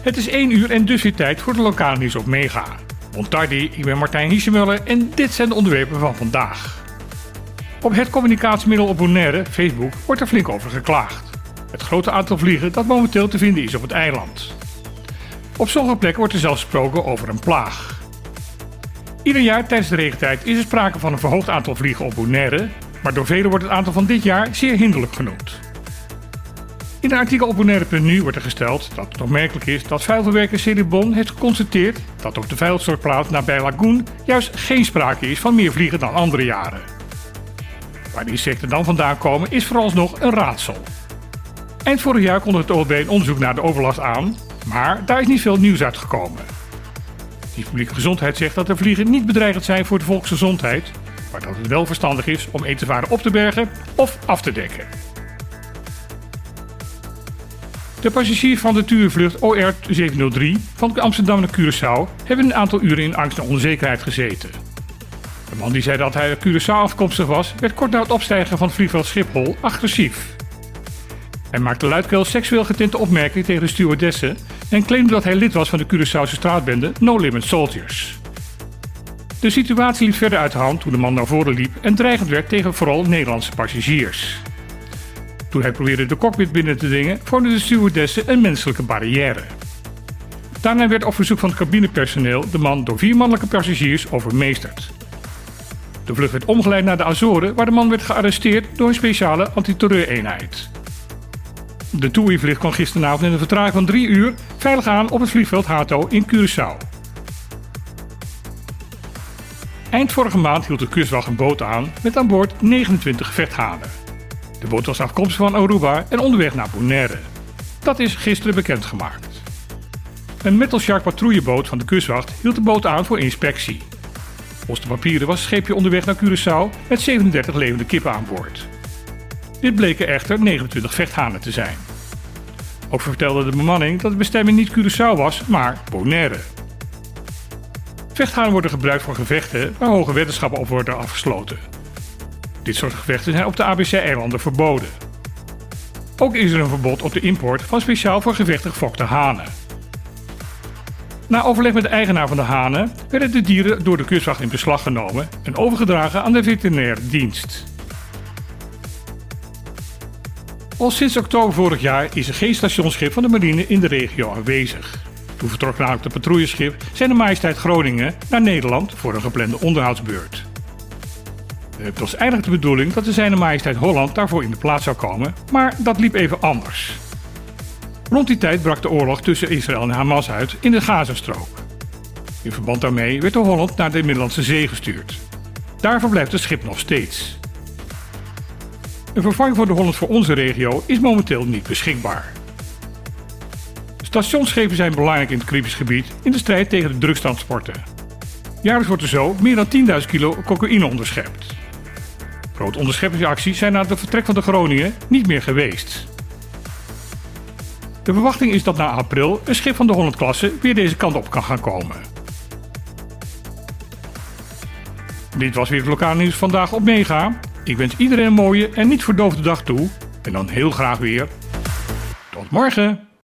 Het is 1 uur en dus weer tijd voor de lokale nieuws op Mega. Montardi, ik ben Martijn Hiesemuller en dit zijn de onderwerpen van vandaag. Op het communicatiemiddel op Bonaire, Facebook, wordt er flink over geklaagd. Het grote aantal vliegen dat momenteel te vinden is op het eiland. Op sommige plekken wordt er zelfs gesproken over een plaag. Ieder jaar tijdens de regentijd is er sprake van een verhoogd aantal vliegen op Bonaire, maar door velen wordt het aantal van dit jaar zeer hinderlijk genoemd. In een artikel op Bonaire.nu wordt er gesteld dat het opmerkelijk is dat vuilverwerker Celibon heeft geconstateerd dat op de vuilstortplaats nabij Lagoon juist geen sprake is van meer vliegen dan andere jaren. Waar die insecten dan vandaan komen is vooralsnog een raadsel. Eind vorig jaar kondigde het OLB een onderzoek naar de overlast aan, maar daar is niet veel nieuws uitgekomen. De publieke gezondheid zegt dat de vliegen niet bedreigend zijn voor de volksgezondheid, maar dat het wel verstandig is om etenvaren op te bergen of af te dekken. De passagiers van de tuurvlucht OR-703 van Amsterdam naar Curaçao hebben een aantal uren in angst en onzekerheid gezeten. De man die zei dat hij uit Curaçao afkomstig was, werd kort na het opstijgen van het vliegveld Schiphol agressief. Hij maakte luidkeels seksueel getinte opmerkingen tegen de stewardessen en claimde dat hij lid was van de Curaçaose straatbende No Limit Soldiers. De situatie liep verder uit de hand toen de man naar voren liep en dreigend werd tegen vooral Nederlandse passagiers. Toen hij probeerde de cockpit binnen te dringen, vormde de stewardessen een menselijke barrière. Daarna werd op verzoek van het cabinepersoneel de man door vier mannelijke passagiers overmeesterd. De vlucht werd omgeleid naar de Azoren, waar de man werd gearresteerd door een speciale antiterreureenheid. De TUI-vlucht kwam gisteravond in een vertraging van drie uur veilig aan op het vliegveld Hato in Curaçao. Eind vorige maand hield de kustwacht een boot aan met aan boord 29 vechthanen. De boot was afkomstig van Aruba en onderweg naar Bonaire. Dat is gisteren bekendgemaakt. Een Metal Shark patrouilleboot van de kustwacht hield de boot aan voor inspectie. Volgens de papieren was het scheepje onderweg naar Curaçao met 37 levende kippen aan boord. Dit bleken echter 29 vechthanen te zijn. Ook vertelde de bemanning dat de bestemming niet Curaçao was, maar Bonaire. Vechthanen worden gebruikt voor gevechten waar hoge weddenschappen op worden afgesloten. Dit soort gevechten zijn op de ABC-eilanden verboden. Ook is er een verbod op de import van speciaal voor gevechten gefokte hanen. Na overleg met de eigenaar van de hanen werden de dieren door de kustwacht in beslag genomen en overgedragen aan de veterinaire dienst. Al sinds oktober vorig jaar is er geen stationsschip van de marine in de regio aanwezig. Toen vertrok namelijk de patrouilleschip Zijn Majesteit Groningen naar Nederland voor een geplande onderhoudsbeurt. Het was eigenlijk de bedoeling dat de Zijn Majesteit Holland daarvoor in de plaats zou komen, maar dat liep even anders. Rond die tijd brak de oorlog tussen Israël en Hamas uit in de Gazastrook. In verband daarmee werd de Holland naar de Middellandse Zee gestuurd. Daar verblijft het schip nog steeds. Een vervanging voor de Holland voor onze regio is momenteel niet beschikbaar. Stationsschepen zijn belangrijk in het Caribisch gebied in de strijd tegen de drugstransporten. Jaarlijks wordt er zo meer dan 10.000 kilo cocaïne onderschept. Grote onderscheppingsacties zijn na het vertrek van de Groningen niet meer geweest. De verwachting is dat na april een schip van de Holland-klasse weer deze kant op kan gaan komen. Dit was weer het lokale nieuws vandaag op Mega. Ik wens iedereen een mooie en niet verdoofde dag toe. En dan heel graag weer. Tot morgen!